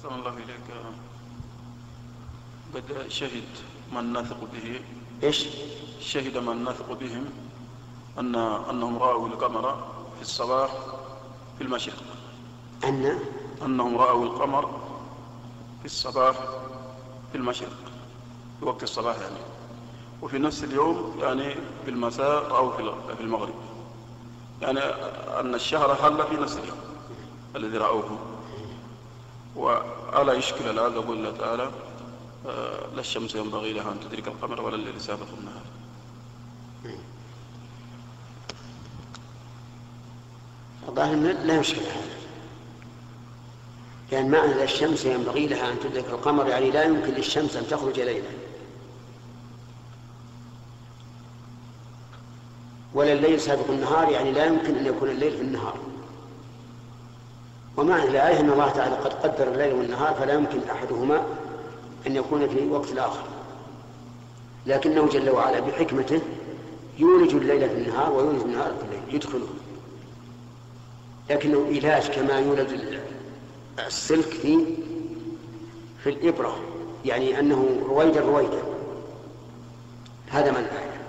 أحسن الله إليك قد شهد من نثق به. إيش؟ شهد من نثق بهم أن أنهم رأوا القمر في الصباح في المشرق. أن؟ أنهم رأوا القمر في الصباح في المشرق في وقت الصباح يعني. وفي نفس اليوم يعني في المساء رأوا في المغرب. يعني أن الشهر حل في نفس اليوم الذي رأوه. وألا يشكل الآن يقول الله تعالى آه، لا الشمس ينبغي لها أن تدرك القمر ولا الليل سابق النهار. الظاهر لا يشكل هذا. لأن معنى لا الشمس ينبغي لها أن تدرك القمر يعني لا يمكن للشمس أن تخرج ليلا. ولا الليل سابق النهار يعني لا يمكن أن يكون الليل في النهار. ومعنى الآية أن الله تعالى قد قدر الليل والنهار فلا يمكن أحدهما أن يكون في وقت الآخر. لكنه جل وعلا بحكمته يولج الليل في النهار ويولج النهار في الليل يدخله. لكنه إيلاج كما يولد السلك في في الإبرة يعني أنه رويدا رويدا هذا من الآية.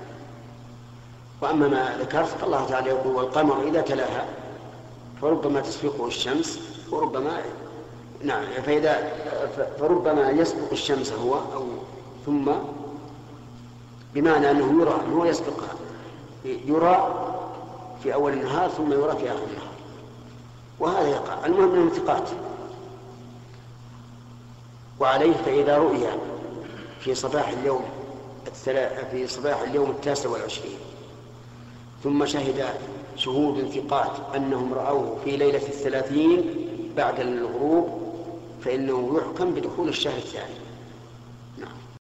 وأما ما ذكرت فالله تعالى يقول والقمر إذا تلاها فربما تسبقه الشمس وربما نعم فإذا فربما يسبق الشمس هو أو ثم بمعنى أنه يرى هو يسبقها يرى في أول النهار ثم يرى في آخر النهار. وهذا يقع. المهم من الثقات وعليه فإذا رؤي في صباح اليوم في صباح اليوم التاسع والعشرين. ثم شهد شهود ثقات أنهم رأوه في ليلة الثلاثين بعد الغروب فإنه يحكم بدخول الشهر الثاني.